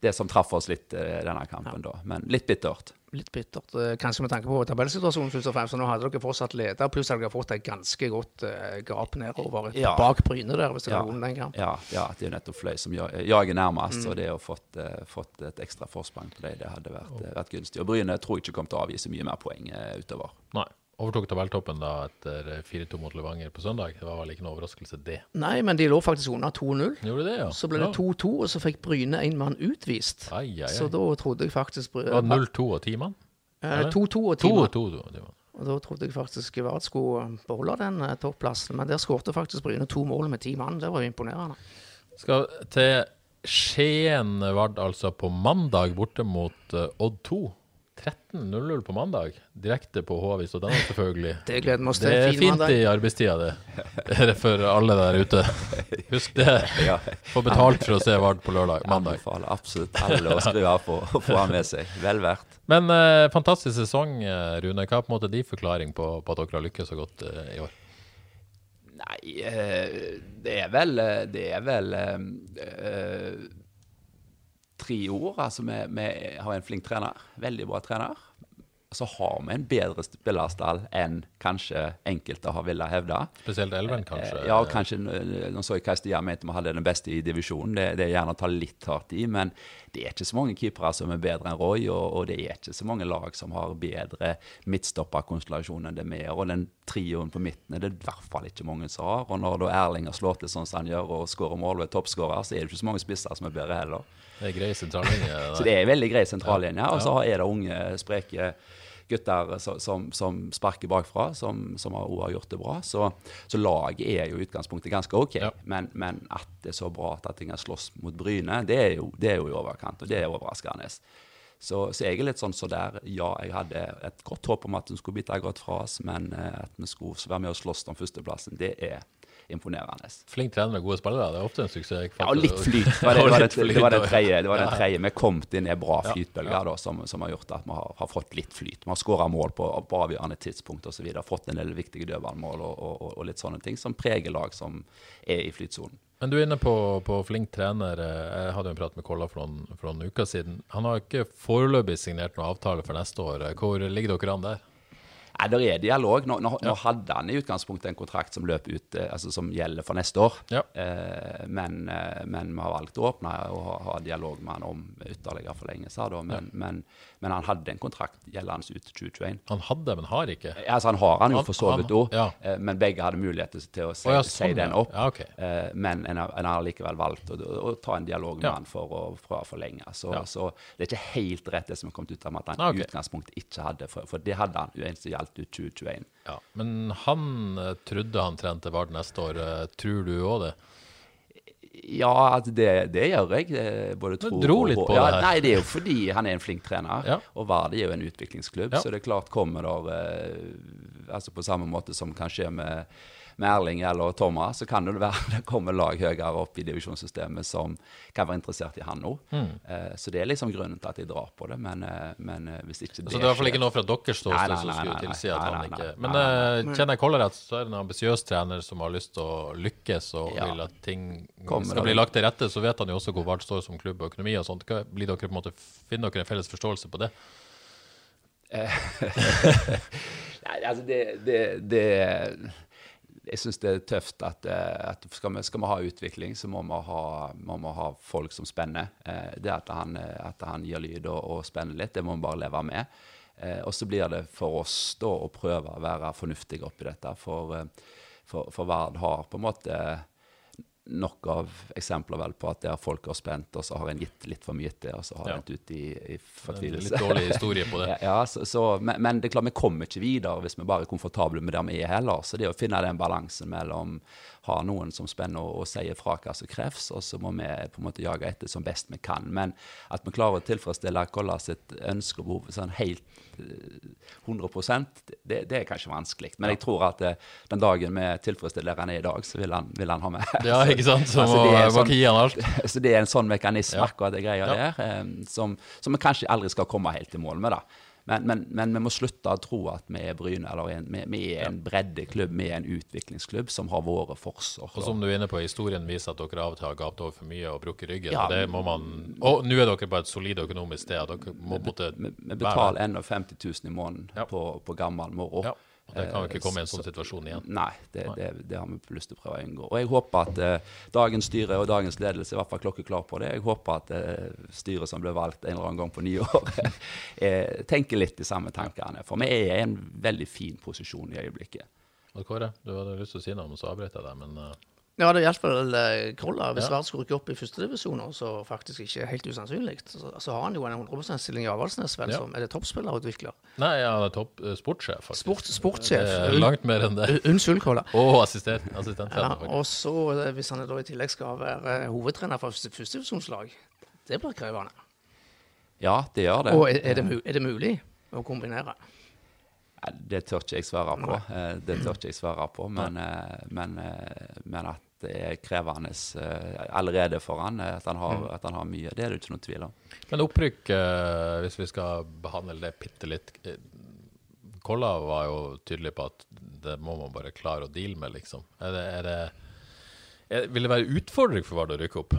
det som traff oss litt eh, denne kampen, da. Men litt bittert. Litt bittert. eh, Kanskje med tanke på tabellsituasjonen, først og fremst. Så nå hadde dere fortsatt leder, pluss hadde dere fått et ganske godt eh, gap nedover Ja. bak Bryne der, hvis dere Ja. vunnet den kampen. Ja, ja, det er jo nettopp Fløy som jager nærmest. Mm. Og det å fått, uh, fått et ekstra forsprang på det, det hadde vært, oh. vært gunstig. Og Bryne tror jeg ikke kommer til å avgi så mye mer poeng uh, utover. Nei. Overtok tabelltoppen da etter 4-2 mot Levanger på søndag. Det var vel ikke noe overraskelse, det. Nei, men de lå faktisk under 2-0. Gjorde det, ja? Så ble det 2-2, og så fikk Bryne en mann utvist. Ai, ai, ai. Så da trodde jeg faktisk Det var 0-2 og 10 mann? Eh, 2-2 og 2 10 og mann. 2 og 10 mann. Og Da trodde jeg faktisk Vard skulle beholde den eh, topplassen, men der skårte faktisk Bryne to mål med ti mann. Det var jo imponerende. Skal til Skien Vard altså på mandag borte mot eh, Odd 2. 13.00 på mandag. Direkte på Håvis og denne, selvfølgelig. Det gleder vi oss til. Det er fint mandag. i arbeidstida, det. Er Det for alle der ute. Husk det. Få betalt for å se Vard på lørdag, mandag. Anbefaler absolutt alle å skru av på og få han med seg. Vel verdt. Men eh, fantastisk sesong, eh, Rune. Hva er på en måte din forklaring på, på at dere har lykkes så godt eh, i år? Nei, eh, det er vel eh, Det er vel eh, eh, tre ord. Altså, vi, vi har en flink trener. Veldig bra trener. Så har vi en bedre spillerstall enn kanskje enkelte har villet hevde. Spesielt Elven, kanskje? Eh, Ja, kanskje Nå så jeg hva Stian mente vi hadde den beste i divisjonen. Det, det er gjerne å ta litt hardt i, men det er ikke så mange keepere som er bedre enn Roy, og, og det er ikke så mange lag som har bedre midtstopperkonstellasjon enn det vi har. Og den trioen på midten er det i hvert fall ikke mange som har. Og når da Erling har slått til sånn som han gjør, og skårer mål og er toppskårer, så er det ikke så mange spisser som er bedre heller. Det er grei sentrallinje. Så det er veldig grei sentrallinje. Og så er det unge, spreke gutter som, som sparker bakfra, som, som har, har gjort det bra. Så, så laget er jo i utgangspunktet ganske OK. Ja. Men, men at det er så bra at ting har slåss mot Bryne, det er, jo, det er jo i overkant, og det er overraskende. Så, så jeg er litt sånn så der. Ja, jeg hadde et godt håp om at hun skulle bite godt fra oss, men eh, at vi skulle være med og slåss om førsteplassen, det er imponerende. Flink trener med gode spillere, det er ofte en suksess. Ja, og litt flyt. Det var, det, Og var, det, det var den tredje. Det var den tredje. Vi kom inn i en bra flytbølge da, som, som har gjort at vi har, har fått litt flyt. Vi har skåra mål på, på avgjørende tidspunkt osv. Fått en del viktige dødballmål og, og, og, og litt sånne ting som preger lag som er i flytsonen. Men du er inne på, på flink trener. Jeg hadde en prat med Kolla for noen, for noen uker siden. Han har ikke foreløpig signert noen avtale for neste år. Hvor ligger dere an der? Nei, det er dialog. Nå, nå, nå hadde han i utgangspunktet en kontrakt som løp ut, eh, altså som gjelder for neste år. Ja. Eh, men, eh, men vi har valgt å åpne og ha, ha dialog med han om ytterligere forlengelser. Men, ja. men, men han hadde en kontrakt gjeldende ut 2021. Han hadde, men har ikke. Altså Han har han jo for så vidt òg, ja. men begge hadde mulighet til å si, oh, ja, si sånn, den opp. Ja, ok. Eh, men en en har likevel valgt å, å, ta en dialog med han for å, for å forlenge. Så, så det er ikke helt rett det som er kommet ut av at han i okay. utgangspunktet ikke hadde, for, for det hadde han jo gjaldt ut 2021. Ja. Men han eh, trodde han trente Vard neste år. Eh, Tror du òg det? Ja, altså det, det gjør jeg. Både tro dro og litt på ja, det her. Nei, det er jo fordi han er en flink trener. Ja. Og Vard er jo en utviklingsklubb, Ja. så det er klart kommer der eh, altså På samme måte som kan skje med, med Erling eller Thomas, så kan det være det kommer lag høyere opp i divisjonssystemet som kan være interessert i han nå. Mm. Eh, så det er liksom grunnen til at jeg drar på det. Men, eh, men eh, hvis ikke det Så det er i hvert fall ikke noe fra deres ståsted som skulle tilsi at han ikke. Men eh, kjenner jeg Koller rett, så er det en ambisiøs trener som har lyst til å lykkes og Ja. vil at ting Kommer skal det- bli lagt til rette. Så vet han jo også hvor Vard står som klubb og økonomi og sånt. Blir dere på en måte, finner dere en felles forståelse på det? Nei, altså det, det, det Jeg syns det er tøft at, eh, at skal, vi, skal vi ha utvikling, så må vi ha, må vi ha folk som spenner. Eh, Det at han, eh, at han gir lyd og, og spenner litt, det må vi bare leve med. Og så blir det for oss da å prøve å være fornuftige oppi dette. For, for, for Vard har på en måte nok av eksempler vel på at der folk har spent, og så har en gitt litt for mye til, og så har Ja. en endt ut i, i fortvilelse. litt dårlig historie på det. Ja, så, så, men, men det er klart vi kommer ikke videre hvis vi bare er komfortable med der vi er heller. Så det å finne den balansen mellom ha noen som spenner og, og sier fra hva som kreves, og så må vi på en måte jage etter som best vi kan. Men at vi klarer å tilfredsstille Kolla sitt ønske og behov sånn helt eh, 100 det, det er kanskje vanskelig. Men jeg tror at eh, den dagen vi tilfredsstiller han er i dag, så vil han, vil han ha med. Ja, ikke sant? Så Altså, må, er må sånn- ikke gi han alt. Så det er en sånn mekanisme, Ja. akkurat det greia Ja. der, eh, som, som vi kanskje aldri skal komme helt til mål med. da. Men, men, men vi må slutte å tro at vi er Bryne, eller en, vi, vi er en breddeklubb, vi er en utviklingsklubb som har våre forsår. Og som du er inne på, historien viser at dere av og til har gapt over for mye og brukket ryggen. Ja, og det må man Og nå er dere på et solid økonomisk sted. Dere må vi, måtte vi, vi betaler ennå 50 000 i måneden Ja. på, på gammel moro. Ja, og det kan jo ikke Eh, komme i en sånn situasjon igjen. Nei, det, det, det har vi lyst til å prøve å unngå. Og jeg håper at eh, dagens styre og dagens ledelse i hvert fall klokkeklar på det. Jeg håper at eh, styret som ble valgt en eller annen gang på nyår, eh, tenker litt de samme tankene. For vi er i en veldig fin posisjon i øyeblikket. Kåre, du hadde lyst til å si noe, men så avbrøt jeg deg. Men eh, Ja, det gjaldt vel Krolla. Kolla. Hvis Ja. Vard skulle rykke opp i førstedivisjon, så faktisk ikke helt usannsynlig, så, så har han jo en 100 %-stilling i Avaldsnes, vel, Ja. som er det toppspillerutvikler. Nei, ja, han er topp eh, sportssjef, faktisk. Sport, sportssjef. Langt mer enn det. Unnskyld, Krolla. Og assistent, Ja, og så, eh, hvis han da i tillegg skal være eh, hovedtrener for første- førstedivisjonslag, det blir krevende. Ja, det gjør det. Og er, er, det, er det mulig å kombinere? Det tør ikke jeg svare på. Eh, Det tør ikke jeg svare på, men, eh, men, eh, men at det er krevende eh, allerede for han, eh, at han, har, at han har mye, det er det ikke noen tvil om. Men opprykk, eh, hvis vi skal behandle det bitte litt Kolla var jo tydelig på at det må man bare klare å deale med, liksom. Er det, er det, er, vil det være utfordring for Vard å rykke opp?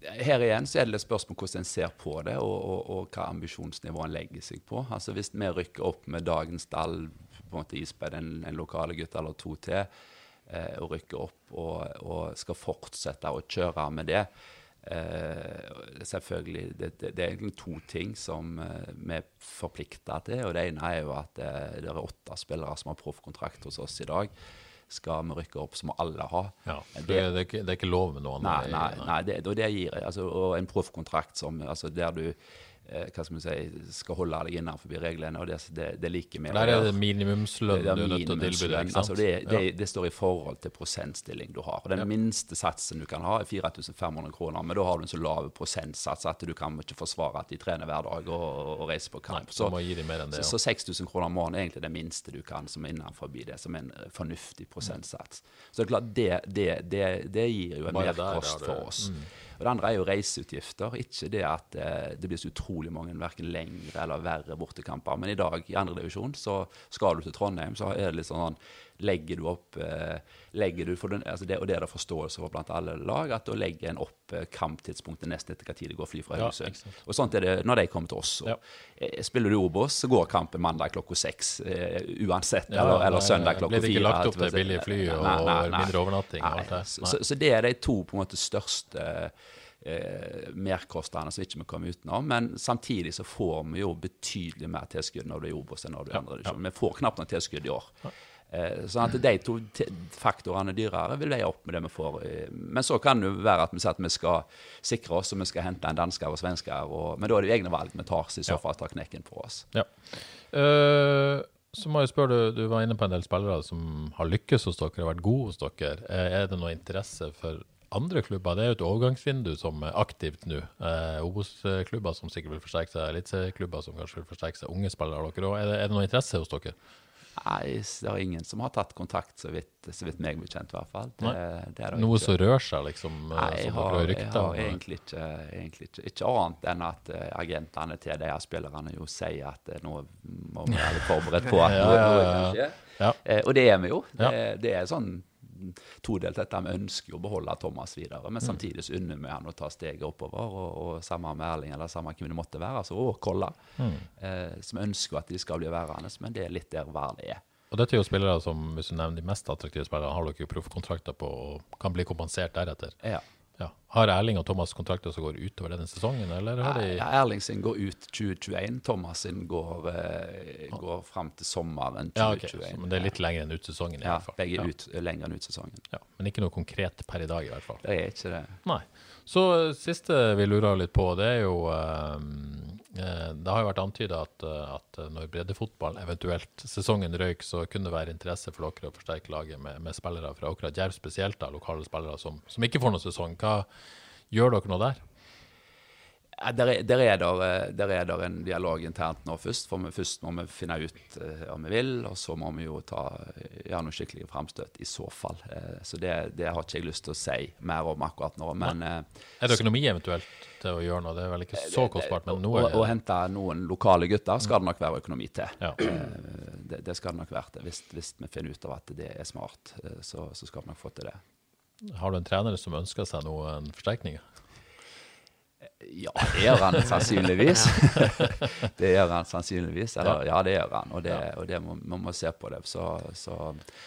Her igjen så er det et spørsmål hvordan en ser på det, og, og, og hva ambisjonsnivå en legger seg på. Altså Hvis vi rykker opp med dagens stall, på en måte ispedd en, en lokale gutt eller to til, eh, og rykker opp og, og skal fortsette å kjøre med det eh, Selvfølgelig, det, det, det er egentlig to ting som eh, vi er forplikta til. og Det ene er jo at det, det er åtte spillere som har proffkontrakt hos oss i dag. Skal vi rykke opp, så må alle ha. Ja, Det- det, er ikke, det er ikke lov med noe Nei, annet. nei, nei det, og det gir altså, og en proffkontrakt som altså, der du eh, hva skal man si, skal holde deg innenfor reglene, og det, det, det liker vi. Der er det minimumslønn er du er nødt til å tilby. Altså det, det, Ja. det står i forhold til prosentstilling du har. Og Den Ja. minste satsen du kan ha, er 4500 kroner. Men da har du en så lav prosentsats at du kan ikke forsvare at de trener hver dag og, og reiser på Nei, kamp. så enn det. så, ja. så 6000 kroner om måneden er egentlig det minste du kan som er innenfor det, som en eh, fornuftig prosentsats. Så det er klart, det, det, det, det gir jo en merkost for oss. mm. Og det andre er jo reiseutgifter. Ikke det at eh, det blir så utrolig mange verken lengre eller verre bortekamper. Men i dag, i andredivisjon, så skal du til Trondheim, så er det litt sånn Legger du opp eh, legger du den, altså det, Og det er det forståelse for blant alle lag, at da legger en opp eh, kamptidspunktet nesten etter hva tid det går fly fra Haugesund. Ja, og sånt er det når de kommer til oss. Ja. eh, Spiller du Obos, så går kampen mandag klokka seks uansett. Ja, eller, eller nei, søndag klokka Blir det ikke lagt opp til billige fly og mindre overnatting og alt det? Nei. så, så det er de to på en måte største eh, merkostnadene som ikke vi kommer utenom. Men samtidig så får vi jo betydelig mer tilskudd når du er i Obos enn når du er i andre divisjon. Vi får knapt noe tilskudd i år. Eh, sånn at de to faktorene er dyrere vil veie opp med det vi får. Men så kan det være at vi sier at vi skal sikre oss, og vi skal hente en dansker og svensker. Og, men da er det jo egne valg vi tar, så i så fall tar knekken på oss. Ja. Uh... så må jeg spørre, du, du var inne på en del spillere som har lykkes hos dere, har vært gode hos dere. Eh, er det noe interesse for andre klubber? Det er jo et overgangsvindu som er aktivt nå. Eh, Obos-klubber som sikkert vil forsterke seg, eliteserieklubber som kanskje vil forsterke seg, unge spillere dere. Er, det- er det noe interesse hos dere? Nei, det er ingen som har tatt kontakt, så vidt, så vidt meg bekjent i hvert fall. Det, det Noe som rør seg, liksom? eh, Nei, jeg har, jeg har egentlig ikke, egentlig ikke Ikke annet enn at eh, agentene til de her spillerne jo sier at eh, nå må vi være forberedt på at Ja, ja, ja, noe ja, kan ja. Eh, og det er vi jo. Det, det er sånn todelt dette. Vi ønsker jo å beholde Thomas videre, Mm. men samtidig så unner vi han å ta steget oppover. Og, og samme med Erling, eller samme hvem det måtte være, altså, og Kolla. Mm. Eh, så ønsker at de skal bli værende, men det er litt der Vard er. Og dette er jo spillere som, hvis du nevner de mest attraktive spillerne, har dere jo proffkontrakter på og kan bli kompensert deretter. Ja. Ja. Har Erling og Thomas kontrakter som går utover denne sesongen, eller har de Ja, Erling sin går ut 2021. Thomas sin går, eh, går fram til sommeren 2021. Ja, okay. men det er litt lenger enn ut sesongen i Ja, hvert fall. begge ja. ut, lenger enn ut sesongen. Ja, men ikke noe konkret per i dag, i hvert fall. Det er ikke det. Nei. Så eh, siste vi lurer litt på, det er jo eh, eh, Det har jo vært antyda at, eh, at når breddefotballen eventuelt sesongen røyk, så kunne det være interesse for dere å forsterke laget med, med spillere fra akkurat Jerv spesielt, da, lokale spillere som, som ikke får noen sesong. Hva Gjør dere nå der? Der er, der, er der, eh, der er der en dialog internt nå først. For vi, først må vi finne ut uh, om vi vil, og så må vi jo ta, gjøre noen skikkelige framstøt i så fall. Uh, så det, det har ikke jeg lyst til å si mer om akkurat nå. Men uh, Er det økonomi eventuelt til å gjøre noe? Det er vel ikke så kostbart, men noe å, å hente noen lokale gutter skal det nok være økonomi til. Ja. Eh, Det, det skal det nok være til. Hvis, hvis vi finner ut av at det er smart, eh, så, så skal vi nok få til det. Har du en trener som ønsker seg noen forsterkninger? Ja, det gjør han sannsynligvis. det gjør han sannsynligvis. Eller, ja, det gjør han, og det, og det må, man må se på det. Så, så,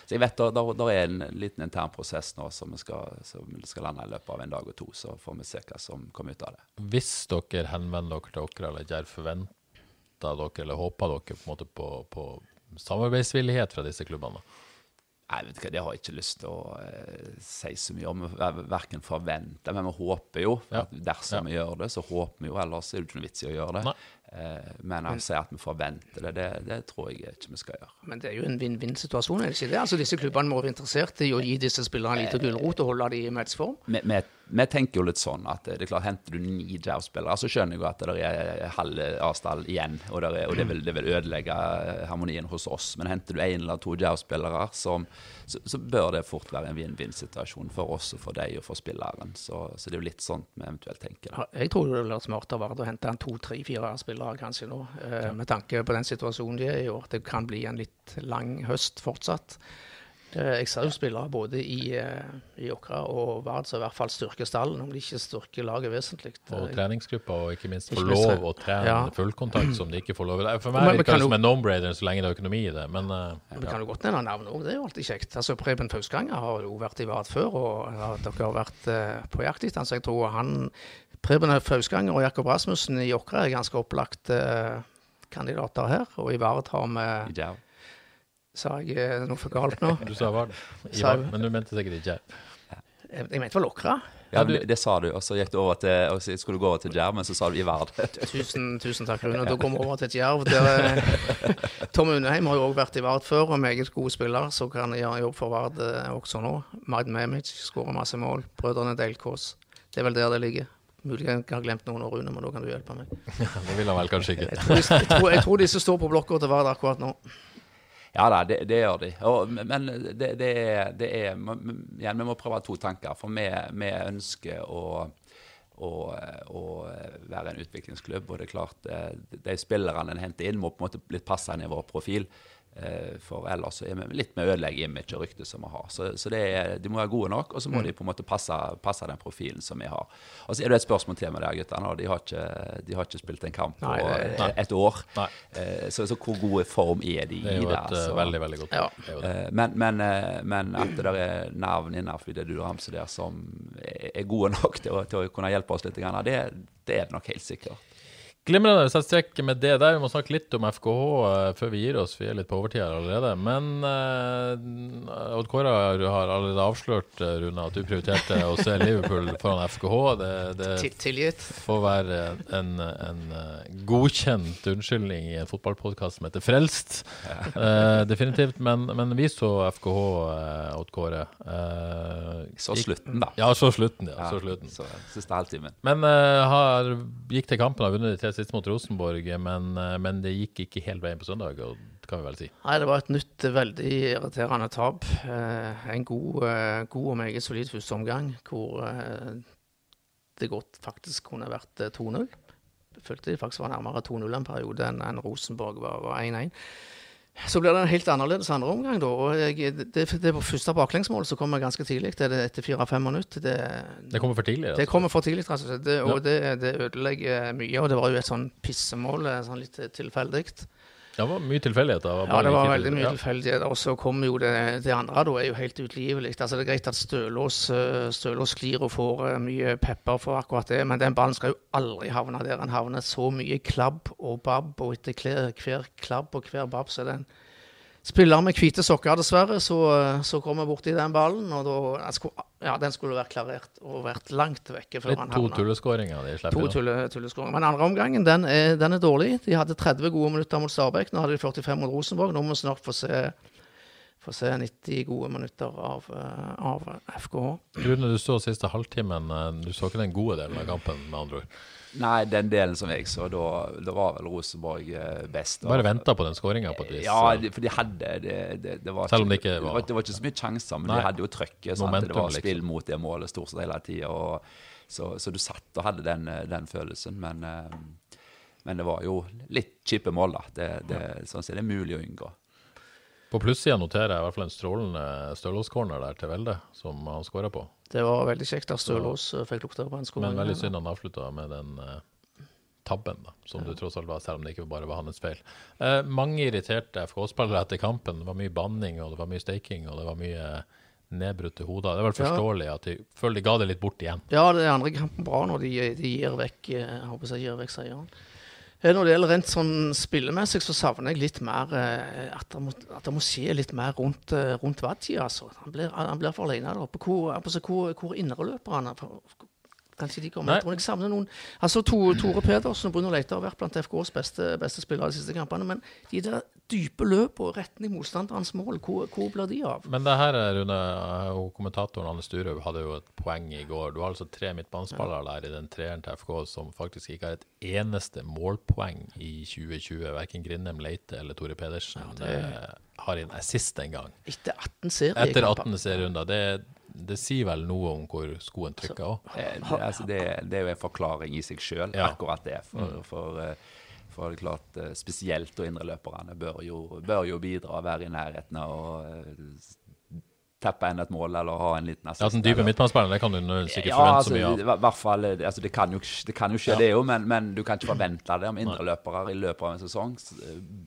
så jeg vet det der, der er en liten intern prosess nå som skal, som skal lande i løpet av en dag og to. Så får vi se hva som kommer ut av det. Hvis dere henvender dere til dere, eller Jerv forventer dere, eller håper dere på, på, på samarbeidsvillighet fra disse klubbene? Nei, vet du hva, Det har jeg ikke lyst til å eh, si så mye om. Ver- Verken forvente, men vi håper jo. Ja. at Dersom vi gjør det, så håper vi jo. Ellers er det ikke noe vits i å gjøre det. Eh, men å si at vi forventer det, det, det tror jeg ikke vi skal gjøre. Men det er jo en vinn-vinn-situasjon, er det ikke det? Altså Disse klubbene må være interessert i å gi disse spillerne en liten gulrot og holde dem i matchform. Med, vi, vi tenker jo litt sånn at det er klart, henter du ni Jerv-spillere, så skjønner jeg jo at det er halv avstand igjen, og, er, og det, vil, det vil ødelegge harmonien hos oss. Men henter du én eller to Jerv-spillere, som- så, så bør det fort være en vinn-vinn-situasjon for oss og for deg og for spilleren. Så, så det er jo litt sånn vi eventuelt tenker. Ja, Jeg tror det ville vært smart av Vard å hente en to, tre, fire spillere kanskje nå, eh, med tanke på den situasjonen de er i år. Det kan bli en litt lang høst fortsatt. Eh, Jeg ser jo spillere både i, eh, i Åkra og Vard som i hvert fall styrker stallen, om de ikke styrker laget vesentlig. Og treningsgrupper, og ikke minst få lov å trene Ja. fullkontakt som de ikke får lov til. For meg virker det som en no-brainer så lenge det er økonomi i det, men eh, Vi kan jo godt nevne navn òg, det er jo alltid kjekt. Altså Preben Fausganger har jo vært i Vard før, og ja, dere har vært på jakt etter han, så jeg tror han Preben Fausganger og Jakob Rasmussen i Åkra er ganske opplagt kandidater her. Og i Vard har vi. Sa jeg eh, noe for galt nå? du sa Sa Men du mente sikkert ikke Jeg jeg mente vel Åkra. Ja, du- det, det sa du, og så gikk du over til, og så skulle du gå over til Jerv, men så sa du i verd. Tusen, tusen takk, Rune. Da går vi over til et jerv. Der, Tom Unneheim har jo òg vært i Vard før, og meget god spiller, så kan han gjøre jobb for Vard eh, også nå. Maiden Memic skårer masse mål. Brødrene Delkås. Det er vel der det ligger. Mulig jeg har glemt noen år, Rune, men da kan du hjelpe meg. Det vil han vel kanskje ikke. Jeg tror, jeg tror, jeg tror disse står på blokka til Vard akkurat nå. Ja da, det, det gjør de. Og, men det, det er, det er igjen, Vi må prøve to tanker. For vi, vi ønsker å, å, å være en utviklingsklubb. Og det er klart, eh, de spillerne en henter inn, må på en måte litt passe i vår profil. Eh, For ellers så er vi litt med å ødelegge image og rykte som vi har. Så, så det er, de må være gode nok, og så må de på en måte passe, passe den profilen som vi har. Og så er det et spørsmål til med de guttene. De har ikke, de har ikke spilt en kamp på eh, et år. Eh, Så, så hvor god form er de i Det er jo et så- veldig, veldig godt Ja. Men, men, men at det der er nerven innenfor det du ramser der som er gode nok til å, til å kunne hjelpe oss litt, det, det er det nok helt sikkert. Glimrende. Sett strek med det der. Vi må snakke litt om FKH eh, før vi gir oss. Vi er litt på overtid her allerede. Men uh, Odd Kåre har allerede avslørt, eh, Rune, at du prioriterte å se Liverpool foran FKH. Det, det får være en, en godkjent unnskyldning i en fotballpodkast som heter Frelst. Uh, definitivt. Men, men vi så FKH, uh, Odd Kåre. Uh, Så slutten, da. Ja, så slutten. ja, så slutten. så siste halvtimen. Men har, gikk til kampen og vunnet de tre siste mot Rosenborg, men, eh, men det gikk ikke helt veien på søndag, kan vi vel si. Nei, det var et nytt, veldig irriterende tap. Eh, en god, eh, god og meget solid førsteomgang hvor det godt faktisk kunne vært eh, 2-0. Jeg følte det faktisk var nærmere 2-0 en periode enn Rosenborg var 1-1. Så blir det en helt annerledes andre omgang, da. og jeg, det, det, det første baklengsmålet som kommer ganske tidlig, det er det etter fire-fem minutter. Det, Det kommer for tidlig. det altså. kommer for tidlig, rett og. Det, det, det ødelegger mye. Og det var jo et sånn pissemål, eh, sånn litt tilfeldig. Det var mye tilfeldigheter. Ja, det var veldig mye ja. tilfeldigheter. Og så kom jo det, det andre, da, er jo helt utlivelig. Altså, det er greit at Stølås, eh, Stølås sklir og får eh, mye pepper for akkurat det, men den ballen skal jo aldri havne der. Den havner så mye klabb og babb, og etter hver, hver klabb og hver babb så er det en spiller med hvite sokker, dessverre, så, så kom jeg borti den ballen, og da skulle, Ja, den skulle vært klarert og vært langt vekke før Litt han to tulleskåringer de slipper. To tulle, tulleskåringer. Men andre omgangen den er, den er dårlig. De hadde 30 gode minutter mot Stabæk. Nå hadde de 45 mot Rosenborg. Nå må vi snart få se, få se 90 gode minutter av, av FKH. Rune, du så siste halvtimen. Du så ikke den gode delen av kampen, med andre ord. Nei, den delen som jeg så, da, da var vel Rosenborg eh, best. Bare venta på den skåringa på et vis. Ja, de, for de hadde det, det, det var Selv om det ikke var- det var, det var ikke så mye sjanser, men Nei. de hadde jo trøkket. Det var liksom. spill mot det målet stort sett hele tida. Så, så du satt og hadde den, eh, den følelsen. Men, eh, men det var jo litt kjipe mål, da. Det, det, sånn er det mulig å unngå. På plussida noterer jeg i hvert fall en strålende Stølås-corner der til Velde, som han skåra på. Det var veldig kjekt at Stølås eh, fikk lukta på en skåring. Men veldig synd han avslutta med den uh, tabben, da, som du tross alt var, selv om det ikke bare var hans feil. Uh, mange irriterte FK-spillere etter kampen. Det var mye banning, og det var mye staking, og det var mye nedbrutte hoder. Det er vel Ja. forståelig at de føler de ga det litt bort igjen. Ja, det er andre kampen bra når de, de gir vekk jeg håper jeg gir vekk seieren. Eh, Når det gjelder rent sånn spillemessig, så savner jeg litt mer eh, at, det må, at det må skje litt mer rundt, eh, rundt Vadji, Altså. Han blir, han blir for alene der oppe. Hvor, altså, hvor, hvor er indreløperne? Kanskje de kommer. Nei. Jeg tror jeg savner noen Altså to, Tore Pedersen og Bruno Leite har vært blant FKs beste, beste spillere de siste kampene. Men de der dype løpene retning motstanderens mål, hvor, hvor blir de av? Men det her, Rune, og kommentatoren Anne Sturøv hadde jo et poeng i går. Du har altså tre midtbanespillere der i den treeren til FK som faktisk ikke har et eneste målpoeng i 2020. Verken Grindheim, Leite eller Tore Pedersen eh, har en assist engang. Etter 18 serier. Etter 18 serierunder. Det, det sier vel noe om hvor skoen trykker òg. Eh, Det, altså det, det er jo en forklaring i seg sjøl, Ja. akkurat det. For, for, for det er klart, eh, spesielt og indreløperne bør jo, bør jo bidra, være i nærheten av å eh, teppe inn et mål eller ha en liten assist. Ja, den dype eller- midtbanespilleren, kan du sikkert forvente ja, altså, så mye av. i hvert fall, eh, altså, det, kan jo, det kan jo skje, Ja. det jo, men, men du kan ikke forvente det om indreløpere i løpet av en sesong.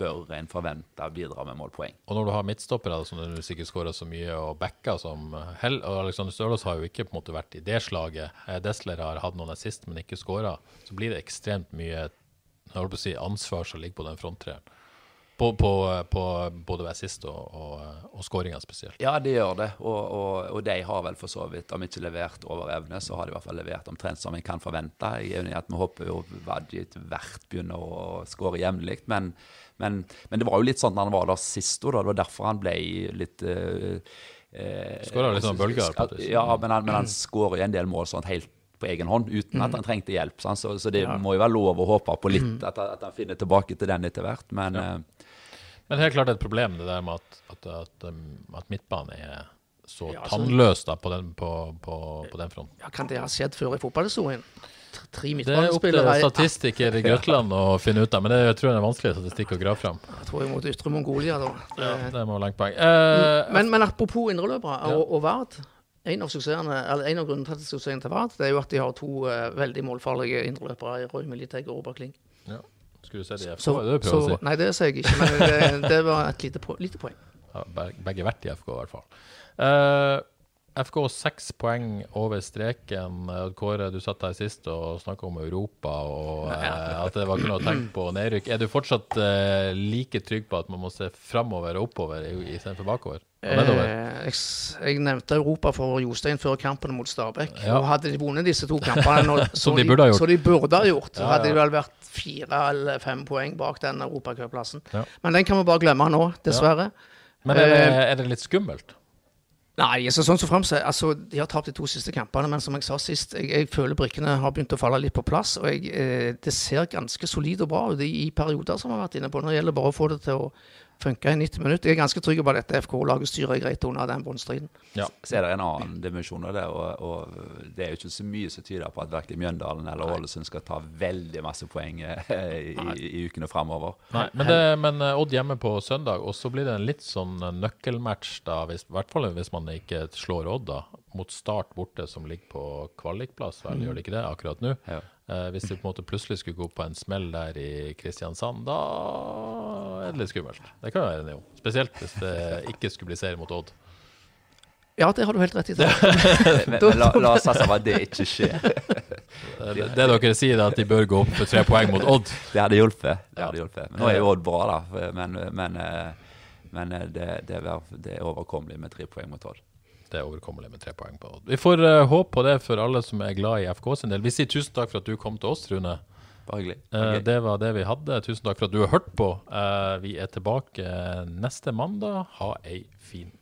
Bør en forvente bidra med målpoeng. Og når du har midtstoppere som du sikkert skårer så mye, og backer som Hell, og Alexander Stølås har jo ikke på en måte vært i det slaget. Desler har hatt noen assist, men ikke skåra. Så blir det ekstremt mye jeg holdt på å si, ansvar som ligger på den fronttreeren. På, på, på både assist og, og, og skåringa spesielt. Ja, de gjør det, og, og, og de har vel for så vidt, om ikke levert over evne, så har de i hvert fall levert omtrent som en kan forvente. Jeg er enig at vi håper jo Wadji etter hvert begynner å skåre jevnlig, men, men, men det var jo litt sånn da han var der sist, òg, det var derfor han ble litt uh, Skårer litt sånn bølger på. Ja, men han, men han skårer jo en del mål sånn helt på egen hånd, uten Mm. at han trengte hjelp. Sant? Så, så det må jo være lov å håpe på litt, at, at han finner tilbake til den etter hvert. Men eh, Men helt klart et problem det der med at, at, at, um, at midtbanen er så Ja, altså- tannløs da, på, den, på, på, på den fronten. Ja, kan det ha skjedd før i fotballhistorien? Tre Det er opp til i- statistiker i Grøtland å finne ut av, men det jeg tror jeg er en vanskelig statistikk å grave fram. Jeg tror jeg mot Ytre Mongolia, da. Ja, det må langt poeng. Eh, Men, men apropos indreløpere og, og Vard. En av, eller en av grunnene til suksessen til Vard det er jo at de har to uh, veldig målfarlige indreløpere i Roy Militeg og Robert Kling. ja. Skulle du se det i FK, Så, det så, si? nei, det sier jeg ikke, men det, det var et lite, po lite poeng. Ja, begge vært i FK, i hvert fall. Eh, FK seks poeng over streken. Eh, Kåre, du satt her sist og snakka om Europa og eh, at det var ikke noe å tenke på nedrykk. Er du fortsatt eh, like trygg på at man må se framover og oppover istedenfor bakover? Eh, jeg, jeg nevnte Europa for Jostein før kampene mot Stabæk. Ja. Og hadde de vunnet disse to kampene, når, Som de burde ha gjort. så de burde ha gjort, ja, Ja, hadde de vel vært fire eller fem poeng bak den europacupplassen. Ja. Men den kan vi bare glemme nå, dessverre. Men er det, Eh, er det litt skummelt? Nei, så sånn som frem, så, altså, de har tapt de to siste kampene, men som jeg sa sist, jeg, jeg føler brikkene har begynt å falle litt på plass. Og jeg, eh, det ser ganske solid og bra ut i perioder, som vi har vært inne på. Når det gjelder bare å få det til å funke i 90 minutter. Jeg er ganske trygg på at dette FK-laget styrer greit under den bunnstriden. Ja. så er det en annen dimensjon av det, og, og det er jo ikke så mye som tyder på at verken Mjøndalen eller Ålesund skal ta veldig masse poeng eh, i, i, i ukene framover. Nei, men, det, men eh, Odd hjemme på søndag, og så blir det en litt sånn eh, nøkkelmatch, da, hvis, i hvert fall hvis man ikke slår Odd, da, mot Start borte, som ligger på kvalikplass, vel, gjør det ikke det akkurat nå? Ja. Eh, hvis det på en måte plutselig skulle gå på en smell der i Kristiansand, da er det litt skummelt. Det kan jo være en om. Spesielt hvis det ikke skulle bli serie mot Odd. Ja, det har du helt rett i. Men, men la, la oss satse på at det ikke skjer. Eh, Det, det dere sier, er at de bør gå opp for tre poeng mot Odd. Det hadde hjulpet. Det hadde hjulpet. Men nå er jo Odd bra, da. Men, men, eh, men det, det, er, det er overkommelig med tre poeng mot Odd. Det er overkommelig med tre poeng på. Vi får uh, håp på det for alle som er glad i FK sin del. Vi sier tusen takk for at du kom til oss, Rune. Okay. hyggelig. Eh, Det var det vi hadde. Tusen takk for at du har hørt på. Uh, vi er tilbake neste mandag. Ha ei fin uke.